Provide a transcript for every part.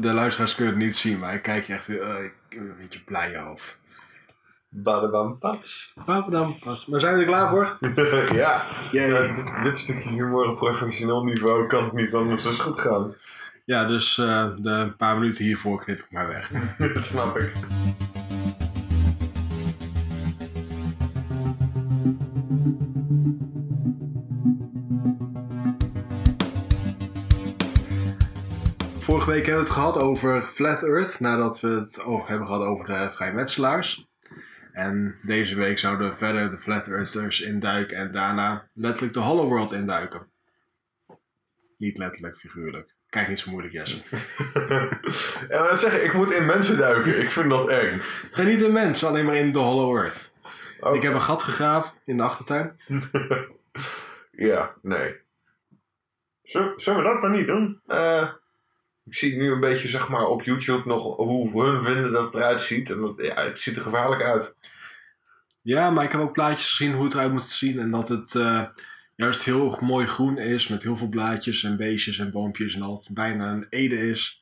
de luisteraars kunnen het niet zien, maar ik kijk je echt uh, een beetje blij je hoofd. Badabampas. Badabampas. Maar zijn we er klaar voor? ja. ja dit, stukje humor op professioneel niveau kan het niet anders dus goed gaan. Ja, dus uh, de paar minuten hiervoor knip ik maar weg. dat snap ik. Vorige week hebben we het gehad over Flat Earth, nadat we het oh, hebben gehad over de vrijmetselaars. En deze week zouden we verder de Flat Earthers induiken en daarna letterlijk de Hollow World induiken. Niet letterlijk, figuurlijk. Kijk niet zo moeilijk, Jesse. ja, maar zeggen, ik moet in mensen duiken. Ik vind dat eng. Nee, niet in mensen, alleen maar in de Hollow Earth. Ik heb een gat gegraven in de achtertuin. ja, nee. Zullen we dat maar niet doen? Uh, zie nu een beetje zeg maar, op YouTube nog hoe hun vinden dat het eruit ziet. En dat, ja, het ziet er gevaarlijk uit. Ja, maar ik heb ook plaatjes gezien hoe het eruit moet zien. En dat het uh, juist heel mooi groen is. Met heel veel blaadjes en beestjes en boompjes. En dat het bijna een Ede is.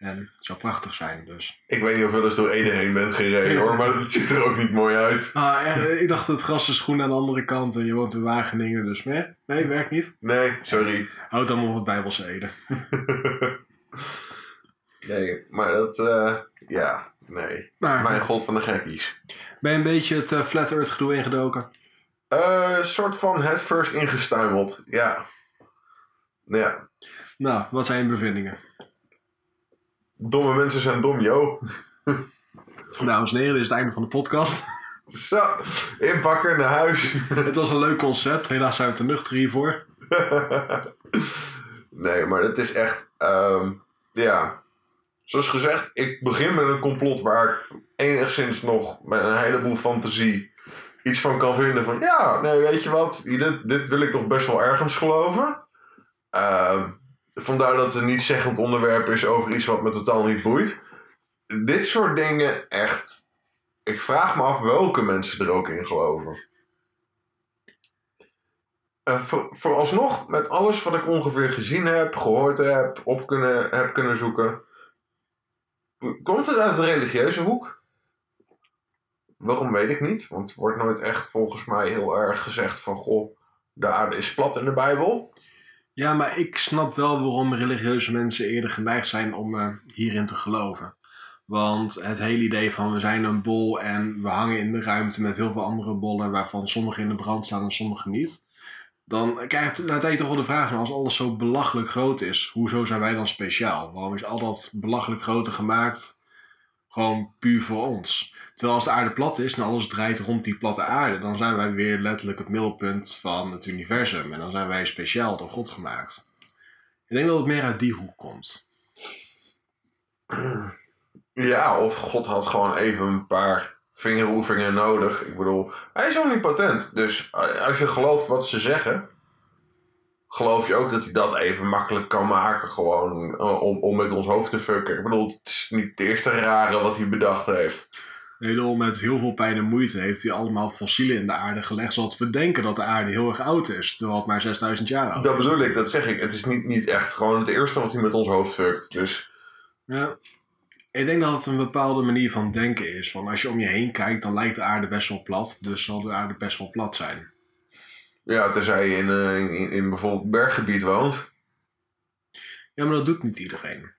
En het zou prachtig zijn, dus. Ik weet niet of je eens door Ede heen bent gereden hoor, maar het ziet er ook niet mooi uit. Ah, ja, ik dacht het gras is groen aan de andere kant en je woont in Wageningen, dus nee, nee werkt niet. Nee, sorry. Houd dan op het Bijbelse Ede. Nee, maar dat, uh, ja, nee. Maar, Mijn god van de gekkies. Ben je een beetje het uh, Flat Earth gedoe ingedoken? Uh, soort van het first ingestuimeld, ja. Ja. Nou, wat zijn je bevindingen? Domme mensen zijn dom, yo. Dames en heren, dit is het einde van de podcast. Zo, inpakken naar huis. het was een leuk concept, helaas zijn we te nuchter hiervoor. nee, maar het is echt, um, ja, zoals gezegd, ik begin met een complot waar ik enigszins nog met een heleboel fantasie iets van kan vinden. Van ja, nee, weet je wat, dit, dit wil ik nog best wel ergens geloven. Uh, vandaar dat het niet zeggend onderwerp is over iets wat me totaal niet boeit. Dit soort dingen, echt. Ik vraag me af welke mensen er ook in geloven. Uh, voor, vooralsnog, met alles wat ik ongeveer gezien heb, gehoord heb, op kunnen, heb kunnen zoeken, Komt het uit de religieuze hoek? Waarom weet ik niet, want het wordt nooit echt volgens mij heel erg gezegd van goh, de aarde is plat in de Bijbel. Ja, maar ik snap wel waarom religieuze mensen eerder geneigd zijn om uh, hierin te geloven. Want het hele idee van we zijn een bol en we hangen in de ruimte met heel veel andere bollen, waarvan sommige in de brand staan en sommige niet. Dan krijg je na toch wel de vraag: als alles zo belachelijk groot is, hoezo zijn wij dan speciaal? Waarom is al dat belachelijk grote gemaakt gewoon puur voor ons? Terwijl als de aarde plat is en alles draait rond die platte aarde, dan zijn wij weer letterlijk het middelpunt van het universum. En dan zijn wij speciaal door God gemaakt. Ik denk dat het meer uit die hoek komt. Ja, of God had gewoon even een paar vingeroefeningen nodig. Ik bedoel, hij is omnipotent. Dus als je gelooft wat ze zeggen, geloof je ook dat hij dat even makkelijk kan maken. Gewoon eh, om, om met ons hoofd te fucken. Ik bedoel, het is niet het eerste rare wat hij bedacht heeft. Nee, met heel veel pijn en moeite heeft hij allemaal fossielen in de aarde gelegd. Zodat we denken dat de aarde heel erg oud is. Terwijl het maar 6000 jaar oud is. Dat bedoel ik, dat zeg ik. Het is niet, niet echt gewoon het eerste wat hij met ons hoofd fuckt. Dus... Ja, ik denk dat het een bepaalde manier van denken is. Van als je om je heen kijkt, dan lijkt de aarde best wel plat. Dus zal de aarde best wel plat zijn. Ja, tenzij je in, uh, in, in bijvoorbeeld berggebied woont. Ja, maar dat doet niet iedereen.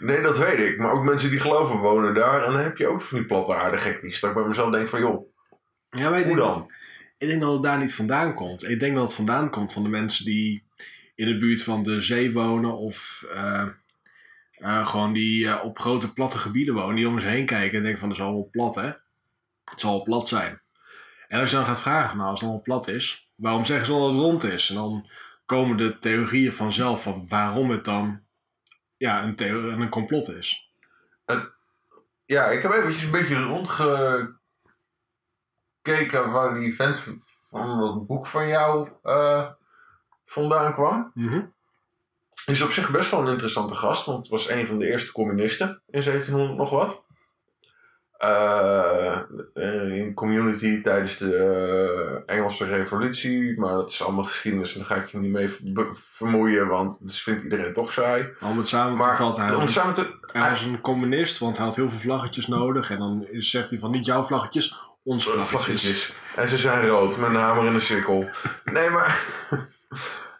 Nee, dat weet ik. Maar ook mensen die geloven wonen daar. En dan heb je ook van die platte aarde gekkies. Dat ik bij mezelf denk van, joh, ja, maar ik denk dan? Dat, ik denk dat het daar niet vandaan komt. Ik denk dat het vandaan komt van de mensen die in de buurt van de zee wonen. Of... Uh, uh, gewoon die uh, op grote platte gebieden wonen, die om zich heen kijken en denken van, het zal wel plat hè. Het zal wel plat zijn. En als je dan gaat vragen, nou als het allemaal plat is, waarom zeggen ze dan dat het rond is? En dan komen de theorieën vanzelf van waarom het dan ja, een, theorie, een complot is. Het, ja, ik heb eventjes een beetje rondgekeken waar die vent van dat boek van jou uh, vandaan kwam. Mm is op zich best wel een interessante gast, want het was een van de eerste communisten in 1700 nog wat. eh, in community tijdens de eh, Engelse revolutie. Maar dat is allemaal geschiedenis en daar ga ik je niet mee ver- vermoeien, want dat vindt iedereen toch saai. Om het samen te Maar vatten, hij was, samen te, hij was een communist, want hij had heel veel vlaggetjes nodig. En dan is- zegt hij van niet jouw vlaggetjes, onze vlaggetjes. vlaggetjes. En ze zijn rood met een hamer en een sikkel. Nee, maar.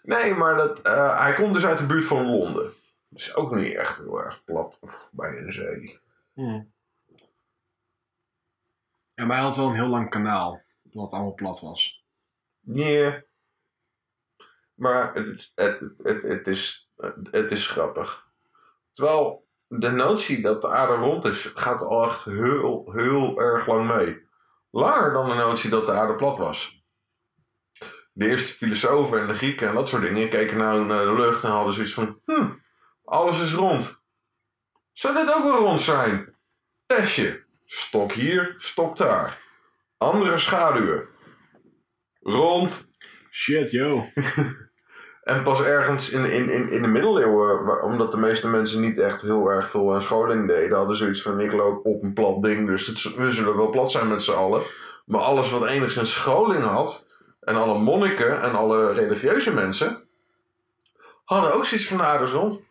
Nee, maar dat, eh, hij komt dus uit de buurt van Londen. Dus ook niet echt heel erg plat of bij een zee. Hmm. Ja, maar hij had wel een heel lang kanaal, wat allemaal plat was. Nee. Maar het, is- het, het, het, is, het is grappig. Terwijl de notie dat de aarde rond is, gaat al echt heel, heel erg lang mee. Langer dan de notie dat de aarde plat was. De eerste filosofen en de Grieken en dat soort dingen keken nou naar de lucht en hadden zoiets van: hm, alles is rond. Zou dit ook wel rond zijn? Testje. Stok hier, stok daar. Andere schaduwen. Rond, Shit, yo. en pas ergens in, in, in, in de middeleeuwen, waar- omdat de meeste mensen niet echt heel erg veel aan scholing deden, hadden zoiets van: ik loop op een plat ding, dus het, we zullen wel plat zijn met z'n allen. Maar alles wat enigszins scholing had, en alle monniken en alle religieuze mensen, hadden ook zoiets van: de aarde rond.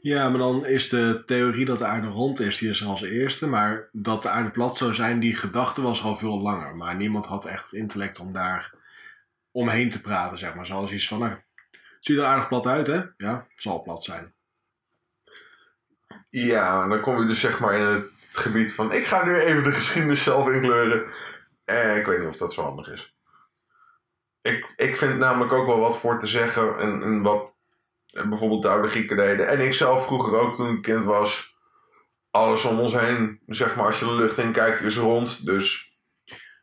Ja, maar dan is de theorie dat de aarde rond is, die is er als eerste. Maar dat de aarde plat zou zijn, die gedachte was al veel langer. Maar niemand had echt het intellect om daar omheen te praten, zeg maar. Zoals iets van, nou, het ziet er aardig plat uit, hè? Ja, het zal plat zijn. Ja, dan kom je dus zeg maar in het gebied van: ik ga nu even de geschiedenis zelf inkleuren. Eh, ik weet niet of dat zo handig is. Ik, ik vind namelijk ook wel wat voor te zeggen en, en wat eh, bijvoorbeeld de oude Grieken deden. En ik zelf vroeger ook toen ik kind was. Alles om ons heen, zeg maar, als je de lucht in kijkt, is rond. Dus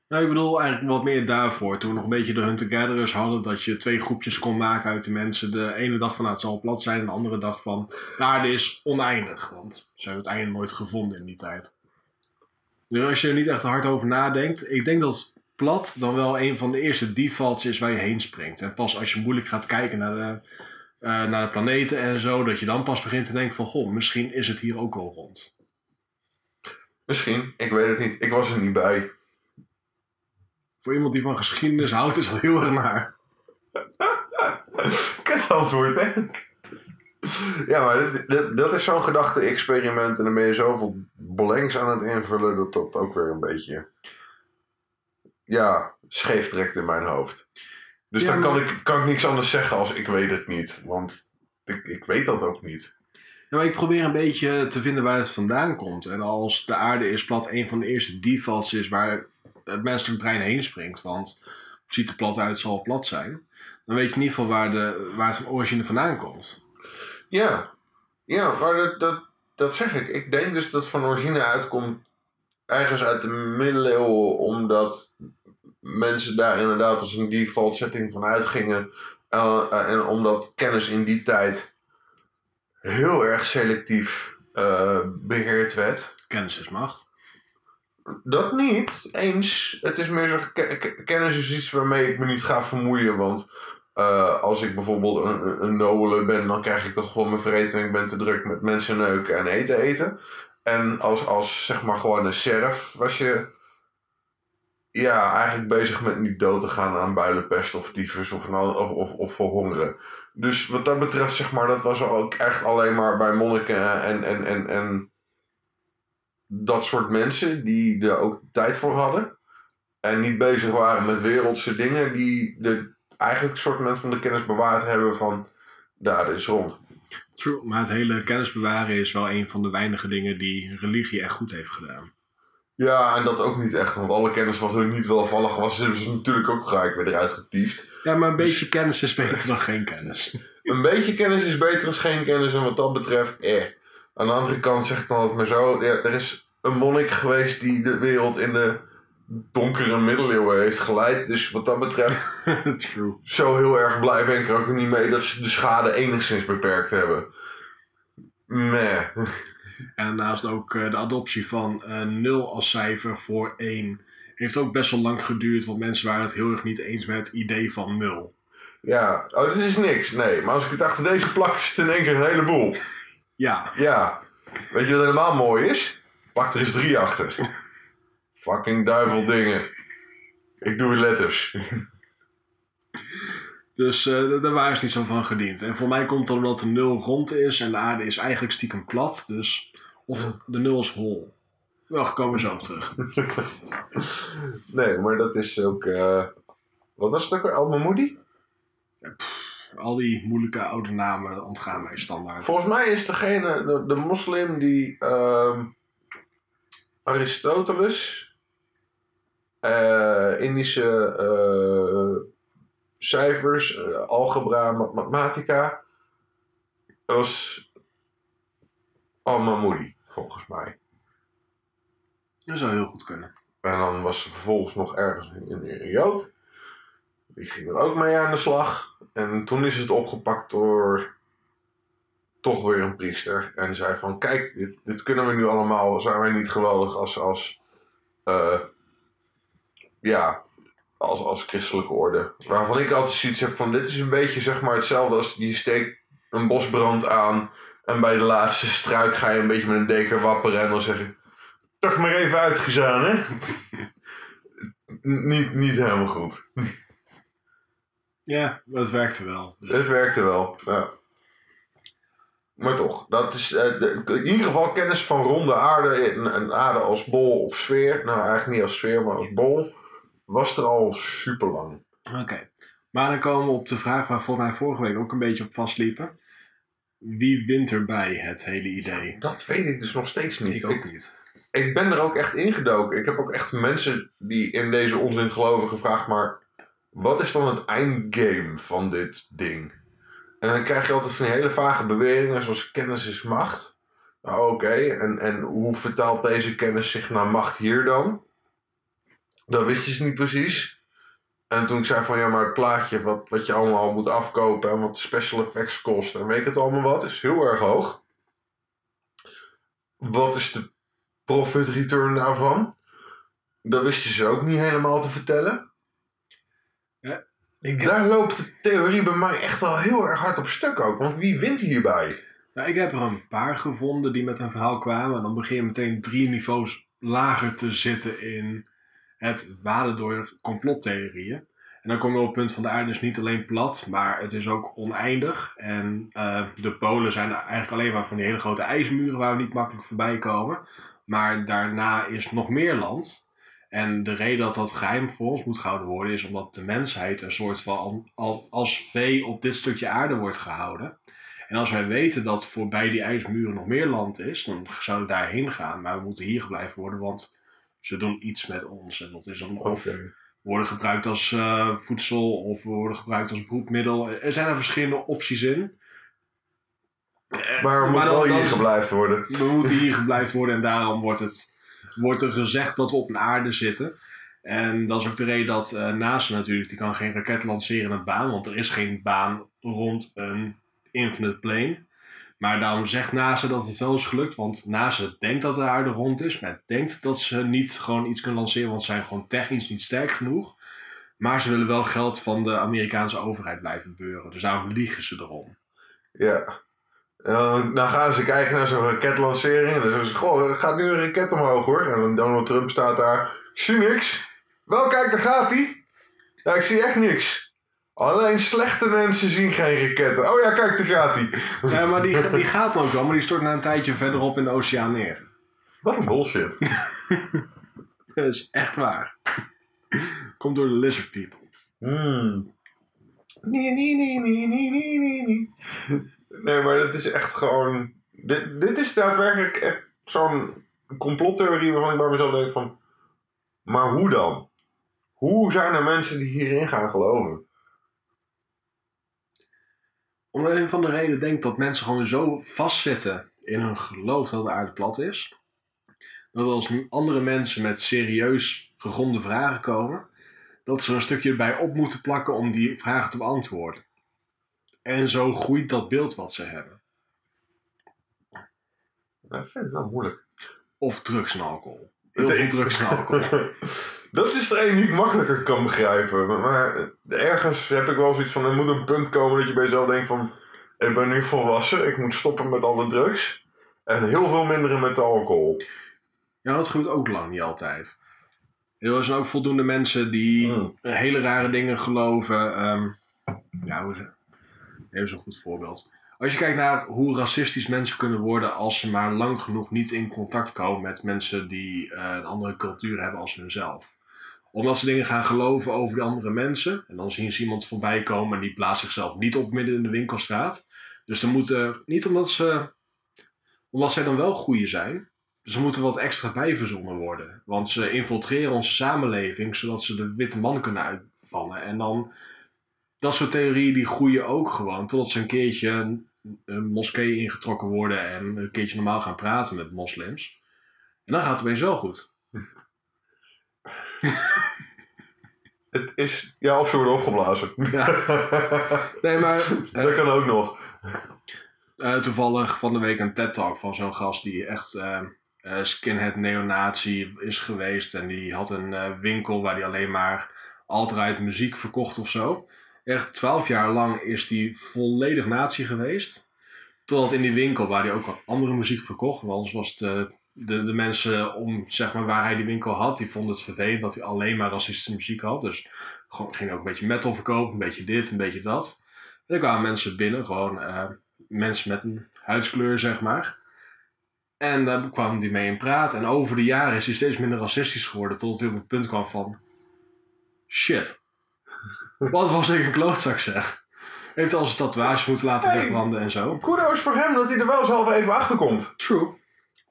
Nou, ik bedoel eigenlijk wat meer daarvoor. Toen we nog een beetje de hunter-gatherers hadden, dat je twee groepjes kon maken uit de mensen. De ene dag van, nou, het zal plat zijn, en de andere dag van, de aarde is oneindig. Want ze hebben het einde nooit gevonden in die tijd. Dus als je er niet echt hard over nadenkt, ik denk dat plat dan wel een van de eerste defaults is waar je heen springt. En pas als je moeilijk gaat kijken naar de, eh, naar de planeten en zo, dat je dan pas begint te denken van, goh, misschien is het hier ook wel rond. misschien, ik weet het niet. Ik was er niet bij. Voor iemand die van geschiedenis houdt, is dat heel erg naar. Kut antwoord, hè? Ja, maar dit- dit- dat is zo'n gedachte-experiment. En dan ben je zoveel blanks aan het invullen dat dat ook weer een beetje. Ja, scheef trekt in mijn hoofd. Dus Ja, dan kan maar- ik, kan ik niks anders zeggen als ik weet het niet. Want ik, ik weet dat ook niet. Ja, maar ik probeer een beetje te vinden waar het vandaan komt. En als de aarde is plat een van de eerste defaults is waar het menselijk brein heen springt. Want het ziet er plat uit, het zal plat zijn. Dan weet je in ieder geval waar, de, waar het van origine vandaan komt. Ja, ja maar dat, dat, dat zeg ik. Ik denk dus dat van origine uitkomt ergens uit de middeleeuwen, omdat mensen daar inderdaad als een default setting van uitgingen. Eh, eh, en omdat kennis in die tijd heel erg selectief eh, beheerd werd. Kennis is macht. Dat niet eens. Het is meer zo, ke- ke- kennis is iets waarmee ik me niet ga vermoeien. Want als ik bijvoorbeeld een, een- een nobele ben, dan krijg ik toch gewoon mijn vreten. En ik ben te druk met mensen neuken en eten eten. En als, als zeg maar gewoon een serf was je ja, eigenlijk bezig met niet dood te gaan aan builenpest of tyfus of, of, of, of verhongeren. Dus wat dat betreft, zeg maar, dat was ook echt alleen maar bij monniken en, en, en, en dat soort mensen die er ook tijd voor hadden. En niet bezig waren met wereldse dingen, die de, eigenlijk een soort van de kennis bewaard hebben van, daar is rond. True, maar het hele kennis bewaren is wel een van de weinige dingen die religie echt goed heeft gedaan. Ja, en dat ook niet echt, want alle kennis wat hun niet welvallig was, hebben ze natuurlijk ook gelijk weer eruit getiefd. Ja, maar een beetje kennis is beter dan geen kennis. Een beetje kennis is beter dan geen kennis, en wat dat betreft, eh. Aan de andere kant zeg ik dan altijd maar zo, ja, er is een monnik geweest die de wereld in de donkere middeleeuwen heeft geleid, dus wat dat betreft, True. zo heel erg blij ben ik er ook niet mee dat ze de schade enigszins beperkt hebben. Nee. En daarnaast ook eh, de adoptie van eh 0 als cijfer voor 1 heeft ook best wel lang geduurd, want mensen waren het heel erg niet eens met het idee van 0. Ja, oh, dit is niks. Nee, maar als ik het achter deze plak is het in één keer een heleboel. Ja, Ja. Weet je wat helemaal mooi is? Pak er eens drie achter. Fucking duiveldingen. Ik doe letters. Dus eh, daar waren ze niet zo van gediend. En voor mij komt het omdat de nul rond is en de aarde is eigenlijk stiekem plat. Dus of Ja. de nul is hol. Wel, komen we zo op terug. nee, maar dat is ook... eh, wat was het ook weer? Moody? Al die moeilijke oude namen ontgaan mij standaard. Volgens mij is degene, de, de moslim die ehm, Aristoteles, eh, Indische eh, cijfers, eh, algebra, ma- mathematica, dat was Al-Mahmoudi, volgens mij. Dat zou heel goed kunnen. En dan was er vervolgens nog ergens een Jood. Die ging er ook mee aan de slag. En toen is het opgepakt door toch weer een priester. En zei van, kijk, dit, dit kunnen we nu allemaal. Zijn wij niet geweldig als, als ja, als, als christelijke orde. Waarvan ik altijd zoiets heb van, dit is een beetje zeg maar hetzelfde als je steekt een bosbrand aan. En bij de laatste struik ga je een beetje met een deken wapperen. En dan zeg je, toch maar even uitgezaan, hè? Niet, niet helemaal goed. Ja, dat werkte wel. Dus- Het werkte wel, ja. Maar toch, dat is eh, de- in ieder geval kennis van ronde aarde, een, een aarde als bol of sfeer. Nou, eigenlijk niet als sfeer, maar als bol. Was er al super lang. Oké. Maar dan komen we op de vraag waar volgens mij vorige week ook een beetje op vastliepen. Wie wint er bij het hele idee? Dat weet ik dus nog steeds niet. Ik ook niet. ik ben er ook echt ingedoken. Ik heb ook echt mensen die in deze onzin geloven gevraagd, maar wat is dan het eindgame van dit ding? En dan krijg je altijd van die hele vage beweringen, zoals kennis is macht. Nou, oké, en, en hoe vertaalt deze kennis zich naar macht hier dan? Dat wisten ze niet precies. En toen ik zei van ja, maar het plaatje wat, wat je allemaal moet afkopen en wat de special effects kost en weet ik het allemaal wat, is heel erg hoog. Wat is de profit return daarvan? Dat wisten ze ook niet helemaal te vertellen. Ik Daar loopt de theorie bij mij echt wel heel erg hard op stuk ook. Want wie wint hierbij? nou, ik heb er een paar gevonden die met een verhaal kwamen. En dan begin je meteen drie niveaus lager te zitten in het waden door complottheorieën. En dan kom je op het punt van de aarde is niet alleen plat, maar het is ook oneindig. En eh, de polen zijn eigenlijk alleen maar van die hele grote ijsmuren waar we niet makkelijk voorbij komen. Maar daarna is nog meer land. En de reden dat dat geheim voor ons moet gehouden worden, is omdat de mensheid een soort van al, als vee op dit stukje aarde wordt gehouden. En als wij weten dat voorbij die ijsmuren nog meer land is, dan zouden we daarheen gaan. Maar we moeten hier gebleven worden, want ze doen iets met ons. En dat is dan of worden gebruikt als eh, voedsel of worden gebruikt als broedmiddel. Er zijn er verschillende opties in. Maar we moeten dan- wel hier gebleven worden. we moeten hier gebleven worden en daarom wordt, het, wordt er gezegd dat we op een aarde zitten. En dat is ook de reden dat eh, NASA natuurlijk, die kan geen raket lanceren in het baan, want er is geen baan rond een infinite plane. Maar daarom zegt NASA dat het wel is gelukt, want NASA denkt dat de aarde rond is, maar denkt dat ze niet gewoon iets kunnen lanceren, want ze zijn gewoon technisch niet sterk genoeg. Maar ze willen wel geld van de Amerikaanse overheid blijven beuren, dus daarom liegen ze erom. Ja. En dan, gaan ze kijken naar zo'n raketlancering. En dan zeggen ze: Goh, er gaat nu een raket omhoog hoor. En Donald Trump staat daar: Ik zie niks. Wel, kijk, daar gaat hij. Ja, ik zie echt niks. Alleen slechte mensen zien geen raketten. Oh ja, kijk, daar gaat hij. Ja, maar die, die gaat dan ook wel, maar die stort na een tijdje verderop in de oceaan neer. Wat een bullshit. Dat is echt waar. Komt door de lizard people. Hmm. Nee, nee, nee, nee, nee, nee, nee, nee. Nee, maar dat is echt gewoon. Dit, dit is daadwerkelijk echt zo'n complottheorie waarvan ik bij mezelf denk van. Maar hoe dan? Hoe zijn er mensen die hierin gaan geloven? Om een van de reden denk ik dat mensen gewoon zo vastzitten in hun geloof dat de aarde plat is. Dat als nu andere mensen met serieus gegronde vragen komen, dat ze een stukje erbij op moeten plakken om die vragen te beantwoorden. En zo groeit dat beeld wat ze hebben. Ik vind het wel moeilijk. Of drugs en alcohol. Heel veel drugs en alcohol. dat is er één die ik makkelijker kan begrijpen. Maar, maar ergens heb ik wel zoiets van: er moet een punt komen dat je bij jezelf denkt: van ik ben nu volwassen, ik moet stoppen met alle drugs. En heel veel minderen met de alcohol. Ja, dat gebeurt ook lang niet altijd. Er zijn ook voldoende mensen die Hmm. hele rare dingen geloven. Ehm, ja, hoe ze... Even zo'n goed voorbeeld. Als je kijkt naar hoe racistisch mensen kunnen worden als ze maar lang genoeg niet in contact komen met mensen die eh, een andere cultuur hebben als hunzelf. Omdat ze dingen gaan geloven over die andere mensen. En dan zien ze iemand voorbij komen en die plaatst zichzelf niet op midden in de winkelstraat. Dus dan moeten, niet omdat ze, omdat zij dan wel goeie zijn, ze moeten wat extra bijverzonnen worden. Want ze infiltreren onze samenleving zodat ze de witte man kunnen uitbannen. En dan, dat soort theorieën die groeien ook gewoon. Totdat ze een keertje een, moskee ingetrokken worden en een keertje normaal gaan praten met moslims. En dan gaat het opeens wel goed. Het is... Ja, of ze worden opgeblazen. Ja. Nee, maar eh, dat kan ook nog. Eh, toevallig van de week een TED-talk van zo'n gast die echt eh, skinhead neonazi is geweest. En die had een winkel waar hij alleen maar alt-right muziek verkocht of zo. Echt twaalf jaar lang is hij volledig nazi geweest. Totdat in die winkel waar hij ook wat andere muziek verkocht. Want anders was het, eh, de, de mensen om, zeg maar, waar hij die winkel had, die vonden het vervelend dat hij alleen maar racistische muziek had. Dus gewoon, ging ook een beetje metal verkopen, een beetje dit, een beetje dat. En er kwamen mensen binnen, gewoon eh, mensen met een huidskleur, zeg maar. En daar kwam hij mee in praat. En over de jaren is hij steeds minder racistisch geworden. Tot hij op het punt kwam van... Shit. Wat was ik een klootzak zeg. Heeft al zijn tatoeages moeten laten Hey. wegbranden en zo. Kudos voor hem dat hij er wel zelf even achter komt. True.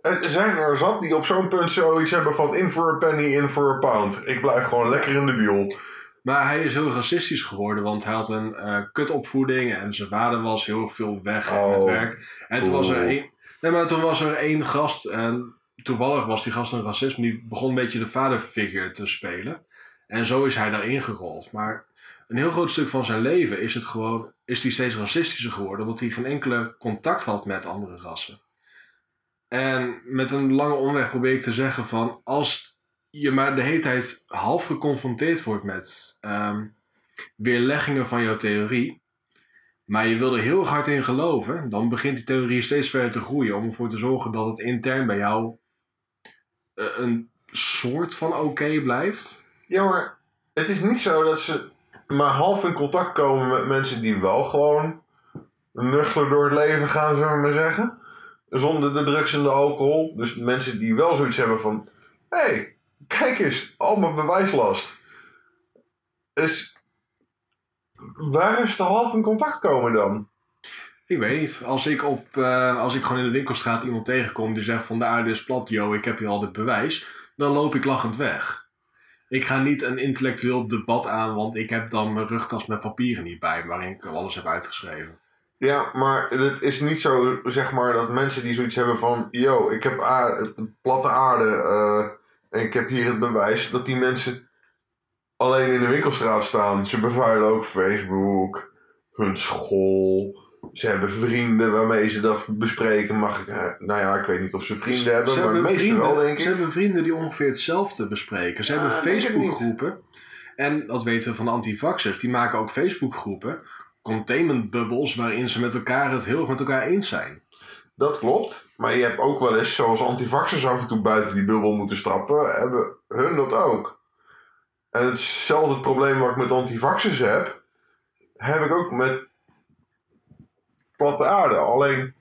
Er zijn er zat die op zo'n punt zoiets hebben van in for a penny, in for a pound. Ik blijf gewoon lekker in de biol. Maar hij is heel racistisch geworden, want hij had een eh kutopvoeding en zijn vader was heel veel weg Oh. met werk. En toen was er één, nee, maar toen was er één gast en toevallig was die gast een racist, maar die begon een beetje de vaderfigure te spelen. En zo is hij daarin gerold. Maar een heel groot stuk van zijn leven is het gewoon, is hij steeds racistischer geworden, omdat hij geen enkele contact had met andere rassen. En met een lange omweg probeer ik te zeggen van, als je maar de hele tijd half geconfronteerd wordt met ehm, weerleggingen van jouw theorie, maar je wil er heel hard in geloven, dan begint die theorie steeds verder te groeien om ervoor te zorgen dat het intern bij jou eh, een soort van oké blijft. Ja, maar het is niet zo dat ze maar half in contact komen met mensen die wel gewoon nuchter door het leven gaan, zullen we maar zeggen. Zonder de drugs en de alcohol. Dus mensen die wel zoiets hebben van... Hé, hey, kijk eens, al mijn bewijslast. Dus waar is de half in contact komen dan? Ik weet niet. Als ik, op, eh, als ik gewoon in de winkelstraat iemand tegenkom die zegt van de aarde is plat, yo, ik heb hier al dit bewijs, dan loop ik lachend weg. Ik ga niet een intellectueel debat aan, want ik heb dan mijn rugtas met papieren niet bij waarin ik alles heb uitgeschreven. Ja, maar het is niet zo, zeg maar, dat mensen die zoiets hebben van... Yo, ik heb aarde, platte aarde eh, en ik heb hier het bewijs... dat die mensen alleen in de winkelstraat staan. Ze bevuilen ook Facebook, hun school... Ze hebben vrienden waarmee ze dat bespreken. Mag ik, eh, nou ja, ik weet niet of ze vrienden hebben, Ze maar hebben vrienden- wel, denk Ze ik. hebben vrienden die ongeveer hetzelfde bespreken. Ze Ja, hebben Facebookgroepen. En dat weten we van de antivaxers. Die maken ook Facebookgroepen. Containment bubbles waarin ze met elkaar het heel erg met elkaar eens zijn. Dat klopt. Maar je hebt ook wel eens, zoals antivaxers af en toe buiten die bubbel moeten stappen, hebben hun dat ook. En hetzelfde probleem wat ik met antivaxers heb, heb ik ook met platte aarde. Alleen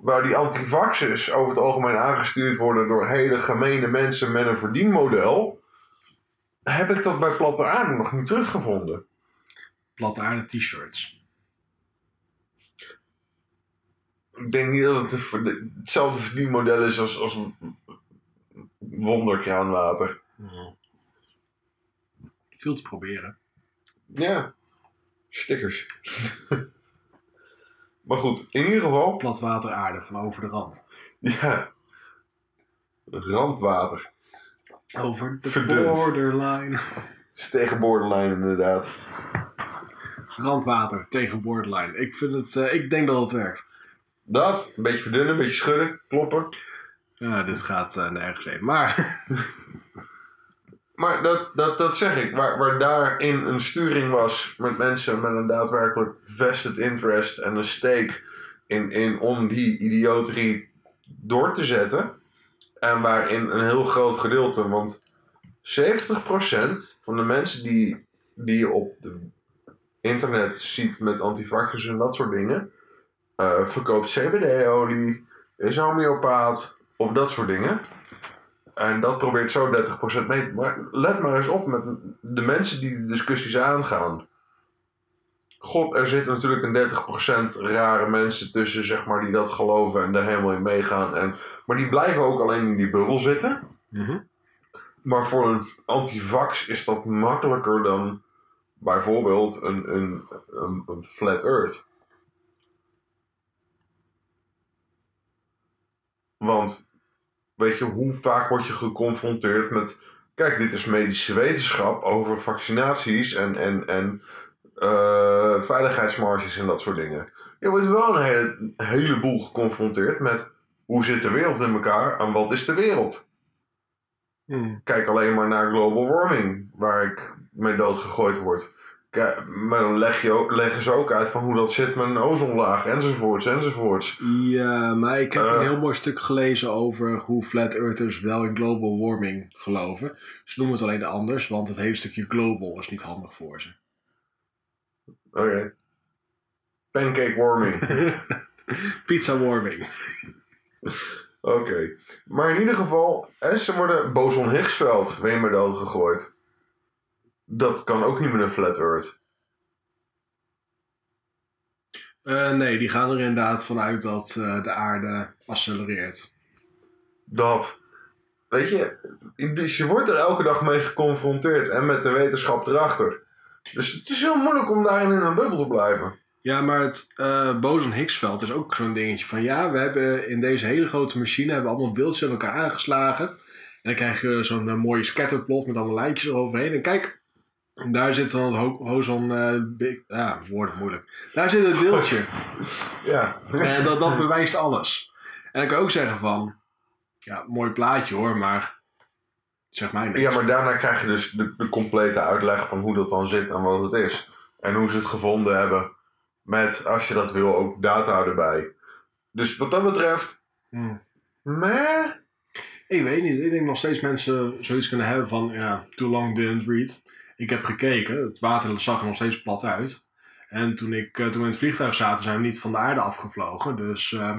waar die antivaxers over het algemeen aangestuurd worden door hele gemene mensen met een verdienmodel, heb ik dat bij platte aarde nog niet teruggevonden. Platte aarde t-shirts. Ik denk niet dat het hetzelfde verdienmodel is als, als wonderkraanwater. Veel te proberen. Ja, stickers. maar goed, in ieder geval, Platwater aarde van over de rand. ja. Randwater. Over de Verdund. borderline. Het is tegen borderline inderdaad. Randwater tegen borderline. Ik, vind het, eh, ik denk dat het werkt. Dat, een beetje verdunnen, een beetje schudden, kloppen. Ja, dit gaat eh, nergens heen. Maar Maar dat, dat, dat zeg ik, waar, waar daarin een sturing was met mensen met een daadwerkelijk vested interest en een stake in, in om die idioterie door te zetten, En waarin een heel groot gedeelte, want 70% van de mensen die, die je op de internet ziet met antivaxers en dat soort dingen, eh, verkoopt CBD-olie, is homeopaat of dat soort dingen. En dat probeert zo 30% mee te Maar let maar eens op met de mensen die de discussies aangaan. God, er zitten natuurlijk een 30% rare mensen tussen, zeg maar, die dat geloven en daar helemaal in meegaan. En, maar die blijven ook alleen in die bubbel zitten. Mhm. Maar voor een antivax is dat makkelijker dan bijvoorbeeld een, een, een, een flat earth. Want weet je, hoe vaak word je geconfronteerd met. Kijk, dit is medische wetenschap over vaccinaties en, en, en eh, veiligheidsmarges en dat soort dingen. Je wordt wel een hele, heleboel geconfronteerd met hoe zit de wereld in elkaar en wat is de wereld. Hmm. Kijk alleen maar naar global warming, waar ik mee doodgegooid word. Maar dan leg je ook, leggen ze ook uit van hoe dat zit met een ozonlaag enzovoorts enzovoorts. Ja, maar ik heb Eh. een heel mooi stuk gelezen over hoe flat earthers wel in global warming geloven. Ze noemen het alleen anders, want het hele stukje global is niet handig voor ze. Oké. Pancake warming. Pizza warming. Oké. Maar in ieder geval, en ze worden boson Higgsveld weer mee doodgegooid. Dat kan ook niet met een flat earth. Eh, nee, die gaan er inderdaad vanuit dat eh, de aarde accelereert. Dat. Weet je, dus je wordt er elke dag mee geconfronteerd en met de wetenschap erachter. Dus het is heel moeilijk om daarin in een bubbel te blijven. Ja, maar het eh boson-Higgsveld is ook zo'n dingetje van ja, we hebben in deze hele grote machine hebben allemaal deeltjes aan elkaar aangeslagen. En dan krijg je zo'n mooie scatterplot met allemaal lijntjes eroverheen. En kijk, daar zit dan het ho- ozon... eh, big- ja, woorden moeilijk. Daar zit het deeltje. Ja. en dat, dat bewijst alles. En dan kan je ook zeggen van, ja, mooi plaatje hoor, maar zeg mij niks. Ja, maar daarna krijg je dus de, de complete uitleg van hoe dat dan zit en wat het is. En hoe ze het gevonden hebben. Met, als je dat wil, ook data erbij. Dus wat dat betreft, Hmm. meh. Ik weet niet. Ik denk nog steeds mensen zoiets kunnen hebben van, ja, too long didn't read. Ik heb gekeken. Het water zag er nog steeds plat uit. En toen, ik, eh, toen we in het vliegtuig zaten, zijn we niet van de aarde afgevlogen. Dus eh,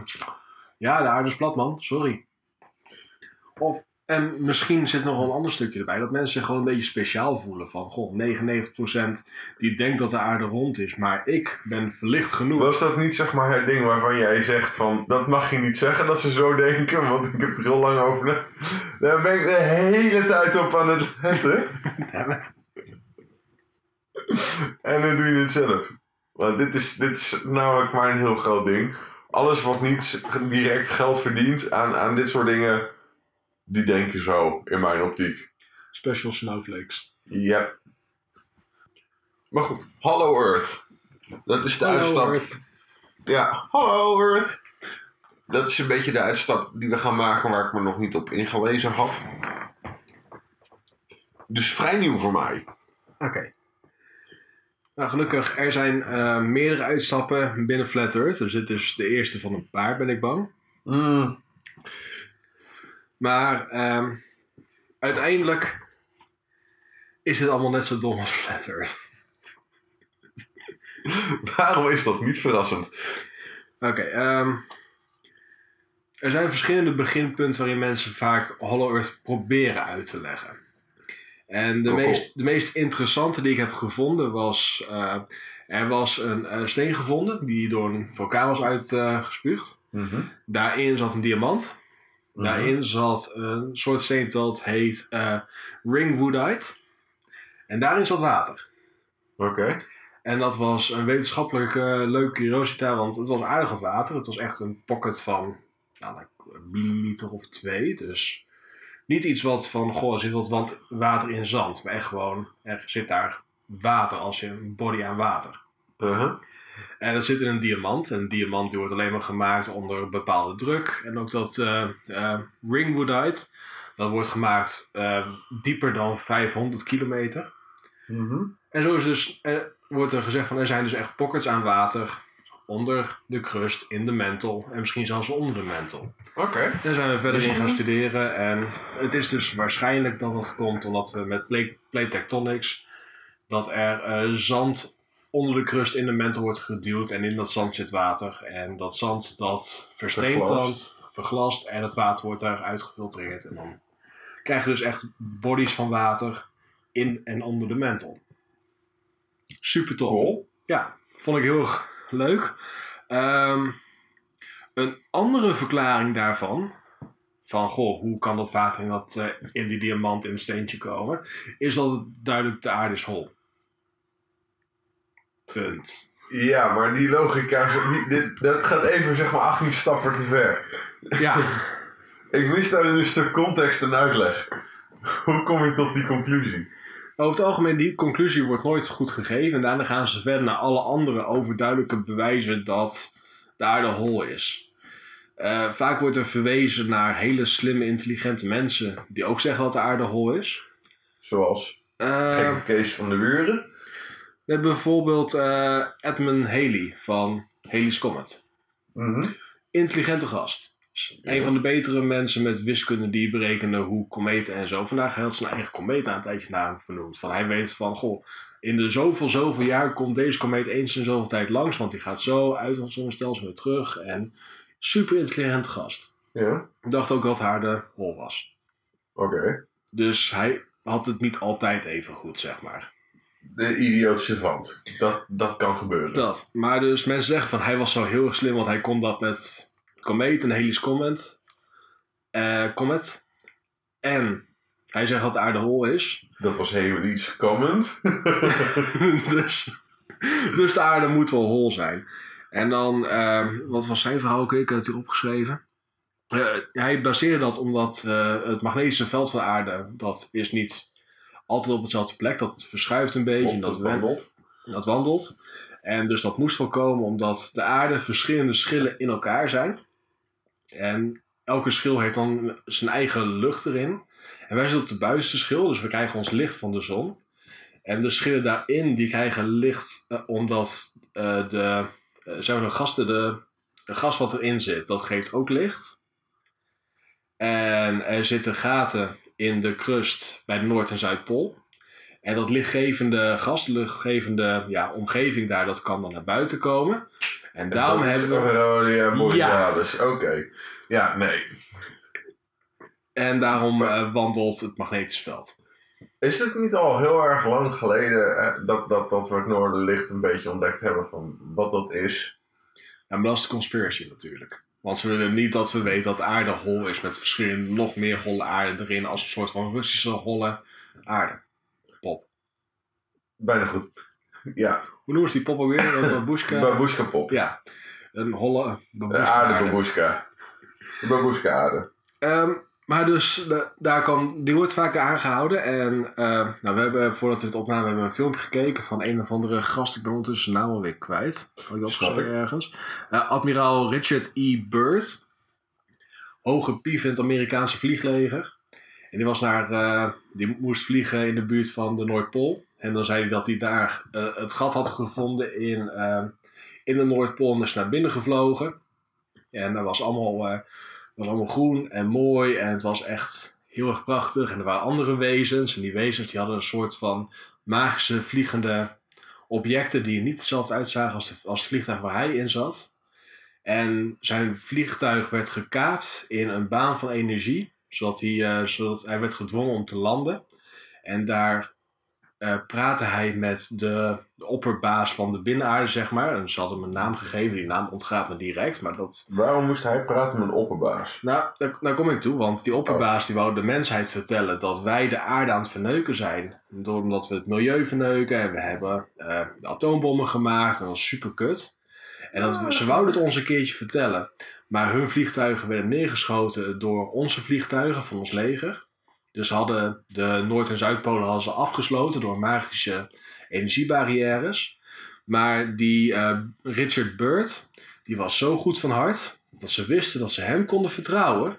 ja, de aarde is plat, man. Sorry. Of, en misschien zit nog wel een ander stukje erbij. Dat mensen zich gewoon een beetje speciaal voelen. Van, goh, 99% die denkt dat de aarde rond is. Maar ik ben verlicht genoeg. Was dat niet zeg maar het ding waarvan jij zegt van... Dat mag je niet zeggen dat ze zo denken, want ik heb er heel lang over... Daar ben ik de hele tijd op aan het letten. Dammit. En dan doe je het zelf. Want dit is, dit is namelijk maar een heel groot ding. Alles wat niet direct geld verdient aan, aan dit soort dingen... Die denken zo, in mijn optiek. Special snowflakes. Ja. Maar goed, Hollow Earth. Dat is de uitstap. Earth. Ja, Hollow Earth. Dat is een beetje de uitstap die we gaan maken waar ik me nog niet op ingelezen had. Dus vrij nieuw voor mij. Oké. Nou, gelukkig, er zijn eh, meerdere uitstappen binnen Flat Earth. Dus dit is de eerste van een paar, ben ik bang. Mm. Maar ehm, uiteindelijk is het allemaal net zo dom als Flat Earth. Waarom is dat niet verrassend? Oké, ehm, er zijn verschillende beginpunten waarin mensen vaak Hollow Earth proberen uit te leggen. En de, Cool, meest, de meest interessante die ik heb gevonden was... eh, er was een eh, steen gevonden die door een vulkaan was uitgespuugd. Daarin zat een diamant. Daarin zat een soort steen dat heet eh ringwoodite. En daarin zat water. Oké. En dat was een wetenschappelijke eh, leuke curiositeit, want het was aardig wat water. Het was echt een pocket van nou, een milliliter of twee. Dus niet iets wat van, goh, er zit wat wat water in zand. Maar echt gewoon, er zit daar water als je een body aan water. Uh-huh. En dat zit in een diamant. En een diamant die wordt alleen maar gemaakt onder bepaalde druk. En ook dat eh, ringwoodite, dat wordt gemaakt eh, dieper dan 500 kilometer. Mhm. En zo is dus, wordt er gezegd van er zijn dus echt pockets aan water onder de crust, in de mantel en misschien zelfs onder de mantel. Oké. Daar zijn we verder in Bijzonder. gaan studeren en het is dus waarschijnlijk dat dat komt omdat we met plate, plate tectonics, dat er eh, zand onder de crust in de mantel wordt geduwd en in dat zand zit water. En dat zand dat versteent dan, Verglast. en het water wordt daaruit gefiltreerd. En dan krijg je dus echt bodies van water in en onder de mantel. Super tof. Cool. Ja, vond ik heel erg leuk. Ehm, een andere verklaring daarvan, van goh, hoe kan dat water in, dat, eh, in die diamant in een steentje komen, is dat het duidelijk de aarde is hol. Punt. Ja, maar die logica, dit, dat gaat even zeg maar 18 stappen te ver. Ja, Ik mis daar een stuk context en uitleg. Hoe kom je tot die conclusie? Over het algemeen, die conclusie wordt nooit goed gegeven. En daarna gaan ze verder naar alle andere overduidelijke bewijzen dat de aarde hol is. Eh, vaak wordt er verwezen naar hele slimme, intelligente mensen die ook zeggen dat de aarde hol is. Zoals Eh, gekke Kees van de Buren. We hebben bijvoorbeeld eh, Edmund Halley van Halley's Comet. Mhm. Intelligente gast. Een van de betere mensen met wiskunde die berekenen hoe kometen en zo. Vandaag had zijn eigen komeet na een tijdje naar hem vernoemd. Van hij weet van, goh, in de zoveel, zoveel jaar komt deze komeet eens in zoveel tijd langs. Want die gaat zo uit ons zonnestelsel weer terug. En super intelligente gast. Ja, Ik dacht ook dat haar de hol was. oké. Dus hij had het niet altijd even goed, zeg maar. De idioot savant. Dat, dat kan gebeuren. Dat. Maar dus mensen zeggen van hij was zo heel erg slim, want hij kon dat met Comet en Halley's Comet. eh Comet. En hij zegt dat de aarde hol is. Dat was Heli's comment. dus, dus de aarde moet wel hol zijn. En dan, eh, wat was zijn verhaal ook? Ik heb het hier opgeschreven. Eh, hij baseerde dat omdat het magnetische veld van de aarde, dat is niet altijd op dezelfde plek. Dat het verschuift een beetje. en dat wandelt. dat wandelt. En dus dat moest voorkomen omdat de aarde verschillende schillen in elkaar zijn. En elke schil heeft dan zijn eigen lucht erin. En wij zitten op de buitenste schil, dus we krijgen ons licht van de zon. En de schillen daarin, die krijgen licht eh, omdat eh, de, maar de gasten, de, gas wat erin zit, dat geeft ook licht. En er zitten gaten in de crust bij de Noord- en Zuidpool. En dat lichtgevende gas, de lichtgevende ja, omgeving daar, dat kan dan naar buiten komen. En daarom hebben we... Aurelia Ja. Borealis. Oké. Ja, nee. En daarom eh, wandelt het magnetisch veld. Is het niet al heel erg lang geleden eh, dat, dat, dat we het Noorderlicht een beetje ontdekt hebben van wat dat is? Ja, maar dat is de conspiracy natuurlijk. Want ze willen niet dat we weten dat de aarde hol is met verschillende nog meer holle aarde erin als een soort van Russische holle aarde. Pop. Bijna goed. Ja, Hoe noemen ze die pop alweer? Een babushka? babushka pop. Ja, een holle babushka aarde aarde. babushka. De babushka aarde. Ehm, maar dus, de- daar kan, die wordt vaak aangehouden. En eh, nou, we hebben, voordat we het opnamen, hebben we een filmpje gekeken van een of andere gast. Ik ben ondertussen zijn naam alweer kwijt. Had ik opgeschreven ergens. Eh, admiraal Richard E. Byrd. Hoge pief in het Amerikaanse vliegleger. En die was naar, eh, die moest vliegen in de buurt van de Noordpool. En dan zei hij dat hij daar eh, het gat had gevonden in, eh, in de Noordpool. Is naar binnen gevlogen. En dat was allemaal, eh, was allemaal groen en mooi. En het was echt heel erg prachtig. En er waren andere wezens. En die wezens die hadden een soort van magische vliegende objecten. Die niet hetzelfde uitzagen als, de, als het vliegtuig waar hij in zat. En zijn vliegtuig werd gekaapt in een baan van energie. Zodat hij, zodat hij werd gedwongen om te landen. En daar eh, praatte hij met de, de opperbaas van de binnenaarde, zeg maar. En ze hadden hem een naam gegeven. Die naam ontgaat me direct. Maar dat Waarom moest hij praten met een opperbaas? nou, daar, daar kom ik toe, want die opperbaas die wou de mensheid vertellen dat wij de aarde aan het verneuken zijn. Door, omdat we het milieu verneuken en we hebben eh, de atoombommen gemaakt en dat is super kut. En dat, we- ze wouden het ons een keertje vertellen. Maar hun vliegtuigen werden neergeschoten door onze vliegtuigen van ons leger. Dus hadden de Noord- en Zuidpolen hadden ze afgesloten door magische energiebarrières. Maar die eh, Richard Byrd, die was zo goed van hart dat ze wisten dat ze hem konden vertrouwen.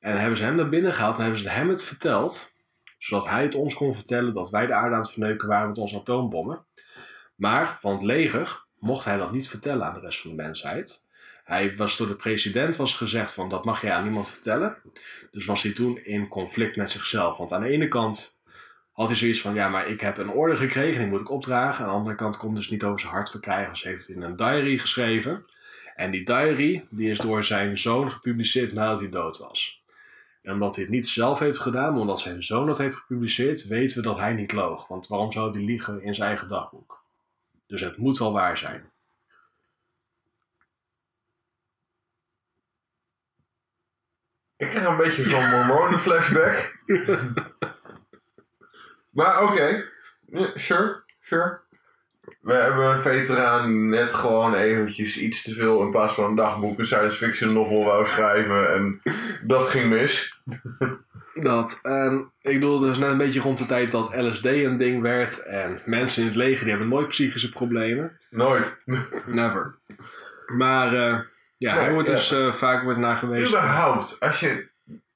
En hebben ze hem naar binnen gehaald en hebben ze hem het verteld. Zodat hij het ons kon vertellen dat wij de aarde aan het verneuken waren met onze atoombommen. Maar van het leger mocht hij dat niet vertellen aan de rest van de mensheid. Hij was door de president was gezegd van dat mag je aan niemand vertellen. Dus was hij toen in conflict met zichzelf. Want aan de ene kant had hij zoiets van ja, maar ik heb een orde gekregen, die moet ik opdragen. Aan de andere kant kon dus niet over zijn hart verkrijgen. Dus heeft het in een diary geschreven. En die diary die is door zijn zoon gepubliceerd nadat hij dood was. En omdat hij het niet zelf heeft gedaan, maar omdat zijn zoon dat heeft gepubliceerd, weten we dat hij niet loog. Want waarom zou hij liegen in zijn eigen dagboek? Dus het moet wel waar zijn. Ik krijg een beetje zo'n mormonen flashback. maar oké, sure, sure. We hebben een veteraan die net gewoon eventjes iets te veel in plaats van een dagboek een science fiction novel wou schrijven en dat ging mis. Dat. En ik bedoel, dus net een beetje rond de tijd dat LSD een ding werd. En mensen in het leger die hebben nooit psychische problemen. Nooit. Never. Maar eh, ja, hij wordt dus eh, vaak wordt naar geweest. Überhaupt, als je,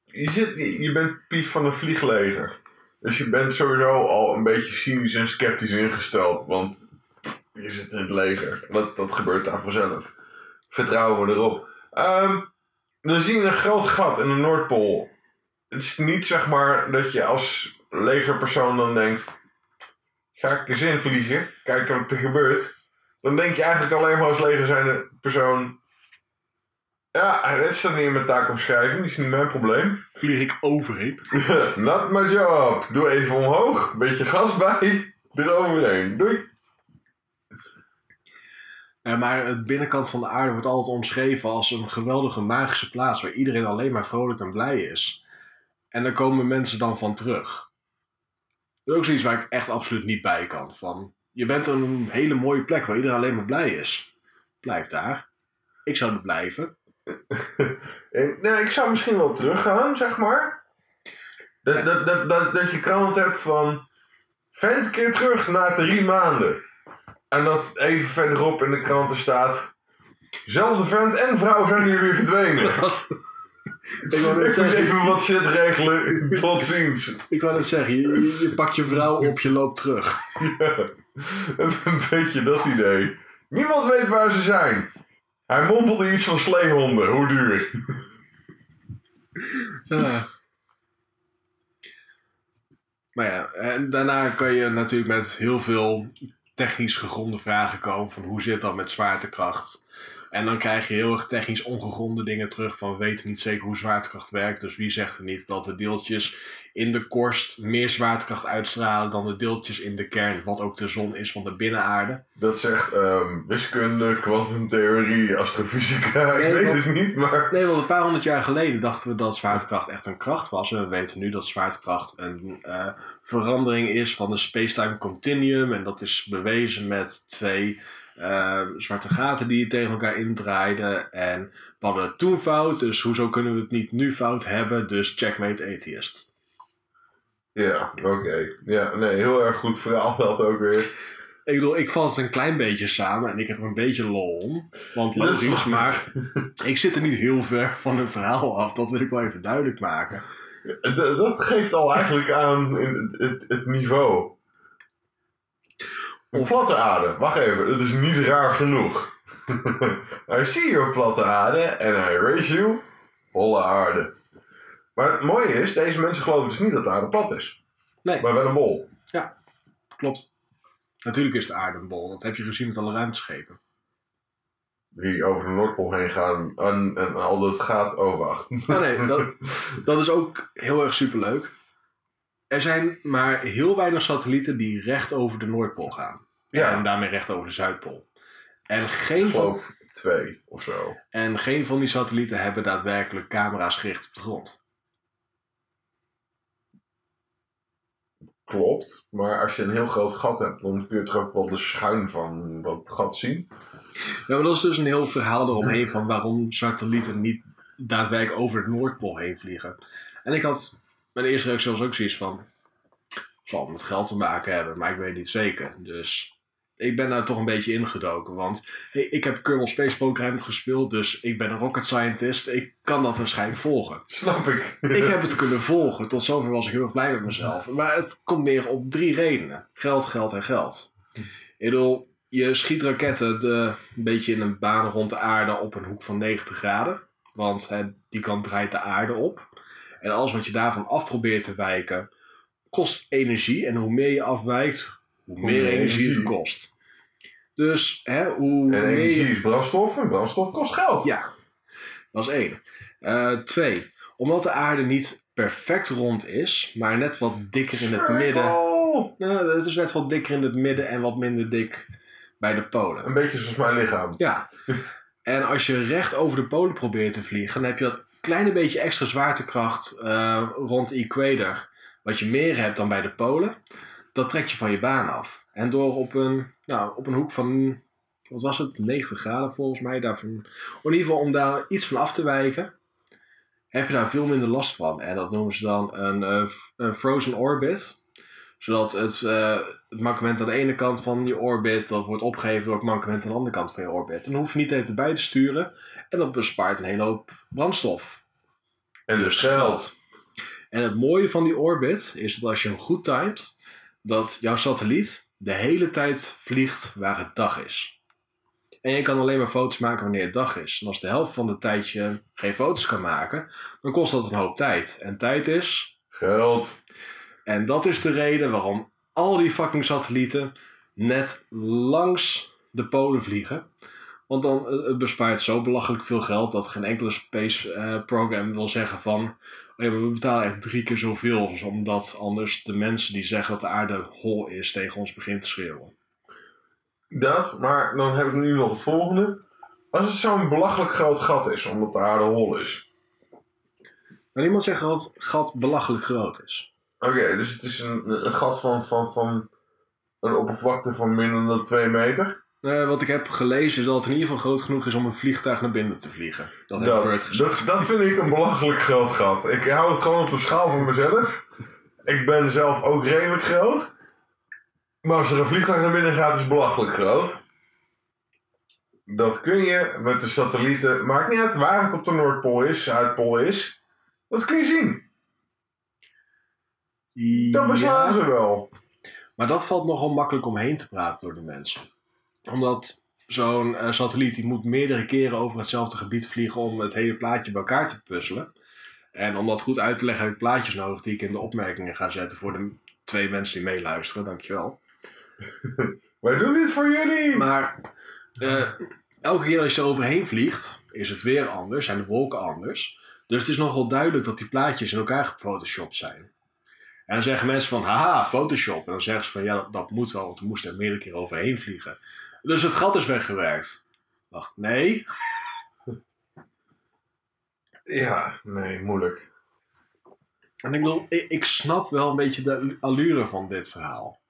je, zit, je bent pief van een vliegleger. Dus je bent sowieso al een beetje cynisch en sceptisch ingesteld. Want je zit in het leger. Dat, dat gebeurt daar vanzelf. Vertrouwen we erop. Ehm, dan zie je een groot gat in de Noordpool. Het is niet zeg maar dat je als legerpersoon dan denkt... Ga ik eens invliegen, kijken wat er gebeurt. Dan denk je eigenlijk alleen maar als leger persoon... Ja, het staat niet in mijn taakomschrijving, die is niet mijn probleem. Vlieg ik overheen. Not my job. Doe even omhoog, beetje gas bij, eroverheen. Doei. Maar het binnenkant van de aarde wordt altijd omschreven als een geweldige magische plaats waar iedereen alleen maar vrolijk en blij is. En daar komen mensen dan van terug. Dat is ook zoiets waar ik echt absoluut niet bij kan. Van, je bent een hele mooie plek waar iedereen alleen maar blij is. Blijf daar. Ik zou er blijven. En, nou, ik zou misschien wel teruggaan, zeg maar. Dat, dat, dat, dat, dat je krant hebt van... Vent keer terug na drie maanden. En dat even verderop in de kranten staat... Zelfde vent en vrouw zijn hier weer verdwenen. Wat? ik wou Ik net zeggen, even wat shit regelen. Tot ziens. ik wou net zeggen je, je- je pakt je vrouw op, je loopt terug. Een beetje dat idee. Niemand weet waar ze zijn. Hij mompelde iets van sleehonden. Hoe duur? Maar ja, en daarna kan je natuurlijk met heel veel technisch gegronde vragen komen van hoe zit dat met zwaartekracht. En dan krijg je heel erg technisch ongegronde dingen terug van we weten niet zeker hoe zwaartekracht werkt. Dus wie zegt er niet dat de deeltjes in de korst meer zwaartekracht uitstralen dan de deeltjes in de kern, wat ook de zon is van de binnenaarde. Dat zegt ehm, wiskunde, kwantumtheorie, astrofysica. Ik Nee, weet want- het niet, maar... Nee, want een paar honderd jaar geleden dachten we dat zwaartekracht echt een kracht was. En we weten nu dat zwaartekracht een eh, verandering is van de spacetime continuum. En dat is bewezen met twee eh, zwarte gaten die tegen elkaar indraaiden. En we hadden het toen fout, dus hoezo kunnen we het niet nu fout hebben? Dus checkmate atheist. Ja, oké. Ja, nee, heel erg goed verhaal dat ook weer. Ik bedoel, ik val het een klein beetje samen en ik heb er een beetje lol om. Want logisch, maar ik zit er niet heel ver van een verhaal af. Dat wil ik wel even duidelijk maken. Dat geeft al eigenlijk aan het, het niveau. Een Of- platte aarde. Wacht even, dat is niet raar genoeg. I see your platte aarde en I raise you holle aarde. Maar het mooie is, deze mensen geloven dus niet dat de aarde plat is. Nee. Maar wel een bol. Klopt. Natuurlijk is de aarde een bol. Dat heb je gezien met alle ruimteschepen. Die over de Noordpool heen gaan en, en al dat gaat, oh wacht. Oh nee, dat, dat is ook heel erg superleuk. Er zijn maar heel weinig satellieten die recht over de Noordpool gaan. Ja. En daarmee recht over de Zuidpool. En geen, van, geloof twee of zo. en geen van die satellieten hebben daadwerkelijk camera's gericht op de grond. Klopt, maar als je een heel groot gat hebt, dan kun je toch ook wel de schuin van dat gat zien. Ja, maar dat is dus een heel verhaal eromheen van waarom satellieten niet daadwerkelijk over de Noordpool heen vliegen. En ik had mijn eerste reactie was ook zoiets van, zal het met geld te maken hebben, maar ik weet niet zeker. Dus ik ben daar toch een beetje ingedoken, want hey, ik heb Kerbal Space Program gespeeld, dus ik ben een rocket scientist, ik kan dat waarschijnlijk volgen. Snap ik. Ik heb het kunnen volgen, tot zover was ik heel erg blij met mezelf. Maar het komt neer op drie redenen. Geld, geld en geld. Ik bedoel, je schiet raketten de, een beetje in een baan rond de aarde op een hoek van 90 graden. Want hè, die kant draait de aarde op. En alles wat je daarvan af probeert te wijken, kost energie. En hoe meer je afwijkt, hoe meer energie het kost. Dus hè, hoe En meer energie is brandstof en brandstof kost geld. Ja, dat is één. Eh, twee, omdat de aarde niet perfect rond is, maar net wat dikker in het midden. Nou, het is net wat dikker in het midden en wat minder dik bij de polen. Een beetje zoals mijn lichaam. Ja. En als je recht over de polen probeert te vliegen, dan heb je dat kleine beetje extra zwaartekracht eh, rond de equator, wat je meer hebt dan bij de polen. Dat trek je van je baan af. En door op een, nou, op een hoek van, wat was het, 90 graden volgens mij, daarvan, in ieder geval om daar iets van af te wijken, heb je daar veel minder last van. En dat noemen ze dan een, eh, een frozen orbit. Zodat het, eh, het mankement aan de ene kant van je orbit, dat wordt opgegeven door het mankement aan de andere kant van je orbit. En dan hoef je niet even bij te sturen. En dat bespaart een hele hoop brandstof. En dus geld. En het mooie van die orbit is dat als je hem goed timet, dat jouw satelliet de hele tijd vliegt waar het dag is. En je kan alleen maar foto's maken wanneer het dag is. En als de helft van de tijd je geen foto's kan maken, dan kost dat een hoop tijd. En tijd is Geld. en dat is de reden waarom al die fucking satellieten net langs de polen vliegen. Want dan eh, het bespaart zo belachelijk veel geld dat geen enkele space eh, program wil zeggen van... "Oh we betalen echt drie keer zoveel. Omdat anders de mensen die zeggen dat de aarde hol is tegen ons beginnen te schreeuwen. Dat, maar dan heb ik nu nog het volgende. Als het zo'n belachelijk groot gat is, omdat de aarde hol is. Maar niemand zegt dat het gat belachelijk groot is. Oké, dus het is een, een gat van, van, van een oppervlakte van minder dan 2 meter. Eh, wat ik heb gelezen is dat het in ieder geval groot genoeg is om een vliegtuig naar binnen te vliegen. Dat Dat, dat, dat vind ik een belachelijk groot gat. Ik hou het gewoon op de schaal van mezelf. Ik ben zelf ook redelijk groot. Maar als er een vliegtuig naar binnen gaat, is het belachelijk groot. Dat kun je met de satellieten, maakt niet uit waar het op de Noordpool is, Zuidpool is. Dat kun je zien. Dat beslaan ze wel. Maar dat valt nogal makkelijk omheen te praten door de mensen. Omdat zo'n eh, satelliet die moet meerdere keren over hetzelfde gebied vliegen om het hele plaatje bij elkaar te puzzelen. En om dat goed uit te leggen heb ik plaatjes nodig die ik in de opmerkingen ga zetten voor de twee mensen die meeluisteren. Dankjewel. Wij doen dit voor jullie. Maar eh, elke keer als je er overheen vliegt, is het weer anders, zijn de wolken anders. Dus het is nogal duidelijk dat die plaatjes in elkaar gefotoshopt zijn. En dan zeggen mensen van, haha, Photoshop. En dan zeggen ze van, ja, dat, dat moet wel, want we moesten er meerdere keer overheen vliegen. Dus het gat is weggewerkt. Wacht, nee. Ja, nee, moeilijk. En ik bedoel, ik, ik snap wel een beetje de allure van dit verhaal.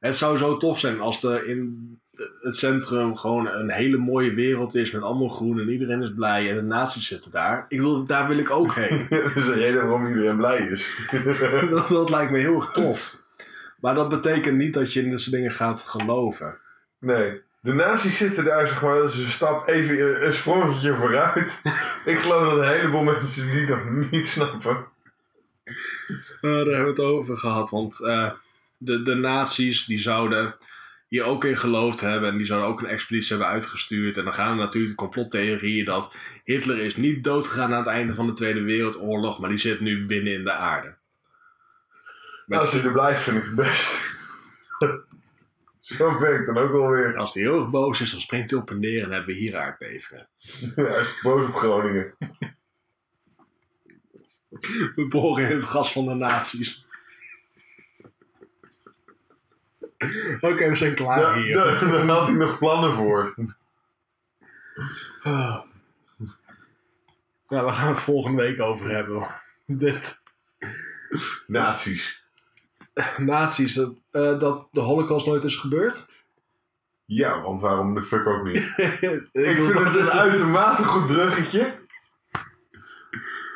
Het zou zo tof zijn als er in het centrum gewoon een hele mooie wereld is met allemaal groen en iedereen is blij en de nazi's zitten daar. Ik wil, daar wil ik ook heen. dat is een reden waarom iedereen blij is. dat, dat lijkt me heel erg tof. Maar dat betekent niet dat je in deze dingen gaat geloven. Nee. De nazi's zitten daar, zeg maar, dat is een stap even een- een sprongetje vooruit. Ik geloof dat een heleboel mensen die dat niet snappen. Eh, daar hebben we het over gehad. Want eh, de, de nazi's die zouden hier ook in geloofd hebben. En die zouden ook een expeditie hebben uitgestuurd. En dan gaan er natuurlijk de complottheorieën dat Hitler is niet doodgegaan aan het einde van de Tweede Wereldoorlog. Maar die zit nu binnen in de aarde. Met- Als hij er blijft, vind ik het best. Zo ben ik dan ook alweer. Als hij heel erg boos is, dan springt hij op en neer en hebben we hier aardbevingen. Hij is boos op Groningen. We boren in het gas van de nazi's. Oké, we zijn klaar hier. daar, daar had hij nog plannen voor. Ah. Nou, we gaan het volgende week over hebben. Dit. Nazi's. Nazi's, dat, eh, dat de holocaust nooit is gebeurd? Ja, want waarom de fuck ook niet? ik Ik vind het een uitermate goed bruggetje.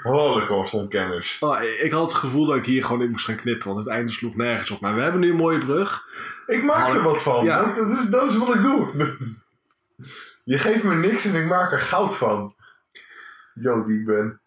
Holocaust-ontkenners. Oh, ik had het gevoel dat ik hier gewoon in moest gaan knippen, want het einde sloeg nergens op. Maar we hebben nu een mooie brug. Ik maak er wat van. Ja. Dat, dat, is, dat is wat ik doe. Je geeft me niks en ik maak er goud van. Yo, die ik ben.